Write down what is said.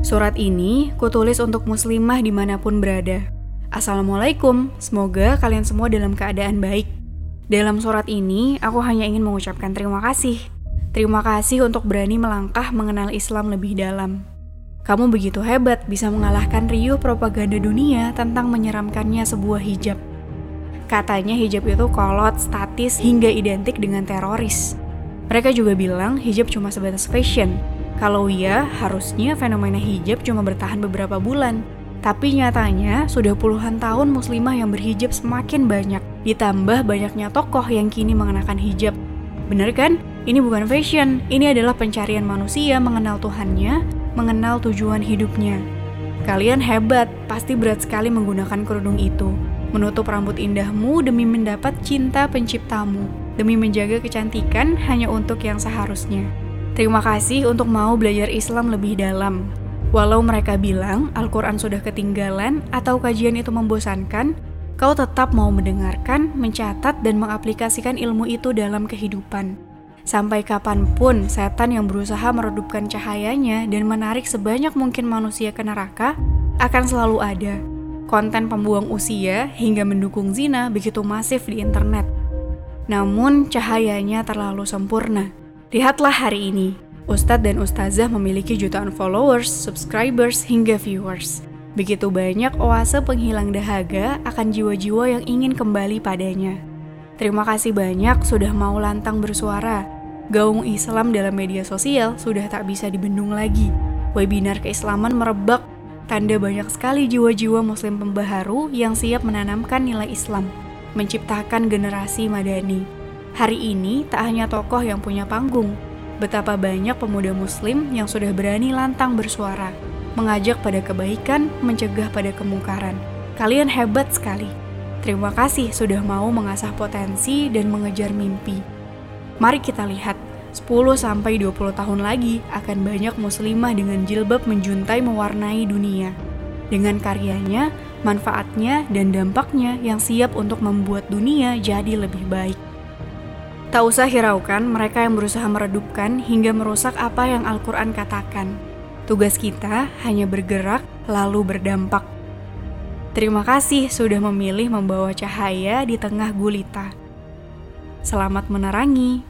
Surat ini kutulis untuk muslimah di mana pun berada. Assalamualaikum, semoga kalian semua dalam keadaan baik. Dalam surat ini, aku hanya ingin mengucapkan terima kasih. Terima kasih untuk berani melangkah mengenal Islam lebih dalam. Kamu begitu hebat bisa mengalahkan riuh propaganda dunia tentang menyeramkannya sebuah hijab. Katanya hijab itu kolot, statis, hingga identik dengan teroris. Mereka juga bilang hijab cuma sebatas fashion, kalau iya, harusnya fenomena hijab cuma bertahan beberapa bulan. Tapi nyatanya, sudah puluhan tahun muslimah yang berhijab semakin banyak, ditambah banyaknya tokoh yang kini mengenakan hijab. Bener kan? Ini bukan fashion, ini adalah pencarian manusia mengenal Tuhannya, mengenal tujuan hidupnya. Kalian hebat, pasti berat sekali menggunakan kerudung itu. Menutup rambut indahmu demi mendapat cinta penciptamu, demi menjaga kecantikan hanya untuk yang seharusnya. Terima kasih untuk mau belajar Islam lebih dalam. Walau mereka bilang Al-Quran sudah ketinggalan atau kajian itu membosankan, kau tetap mau mendengarkan, mencatat, dan mengaplikasikan ilmu itu dalam kehidupan. Sampai kapan pun setan yang berusaha meredupkan cahayanya dan menarik sebanyak mungkin manusia ke neraka akan selalu ada. Konten pembuang usia hingga mendukung zina begitu masif di internet. Namun cahayanya terlalu sempurna Lihatlah hari ini, Ustadz dan Ustazah memiliki jutaan followers, subscribers, hingga viewers. Begitu banyak oase penghilang dahaga akan jiwa-jiwa yang ingin kembali padanya. Terima kasih banyak sudah mau lantang bersuara. Gaung Islam dalam media sosial sudah tak bisa dibendung lagi. Webinar keislaman merebak, tanda banyak sekali jiwa-jiwa muslim pembaharu yang siap menanamkan nilai Islam, menciptakan generasi madani. Hari ini tak hanya tokoh yang punya panggung, betapa banyak pemuda muslim yang sudah berani lantang bersuara, mengajak pada kebaikan, mencegah pada kemungkaran. Kalian hebat sekali. Terima kasih sudah mau mengasah potensi dan mengejar mimpi. Mari kita lihat, 10 sampai 20 tahun lagi akan banyak muslimah dengan jilbab menjuntai mewarnai dunia. Dengan karyanya, manfaatnya, dan dampaknya yang siap untuk membuat dunia jadi lebih baik. Tak usah hiraukan mereka yang berusaha meredupkan hingga merusak apa yang Al-Quran katakan. Tugas kita hanya bergerak lalu berdampak. Terima kasih sudah memilih membawa cahaya di tengah gulita. Selamat menerangi.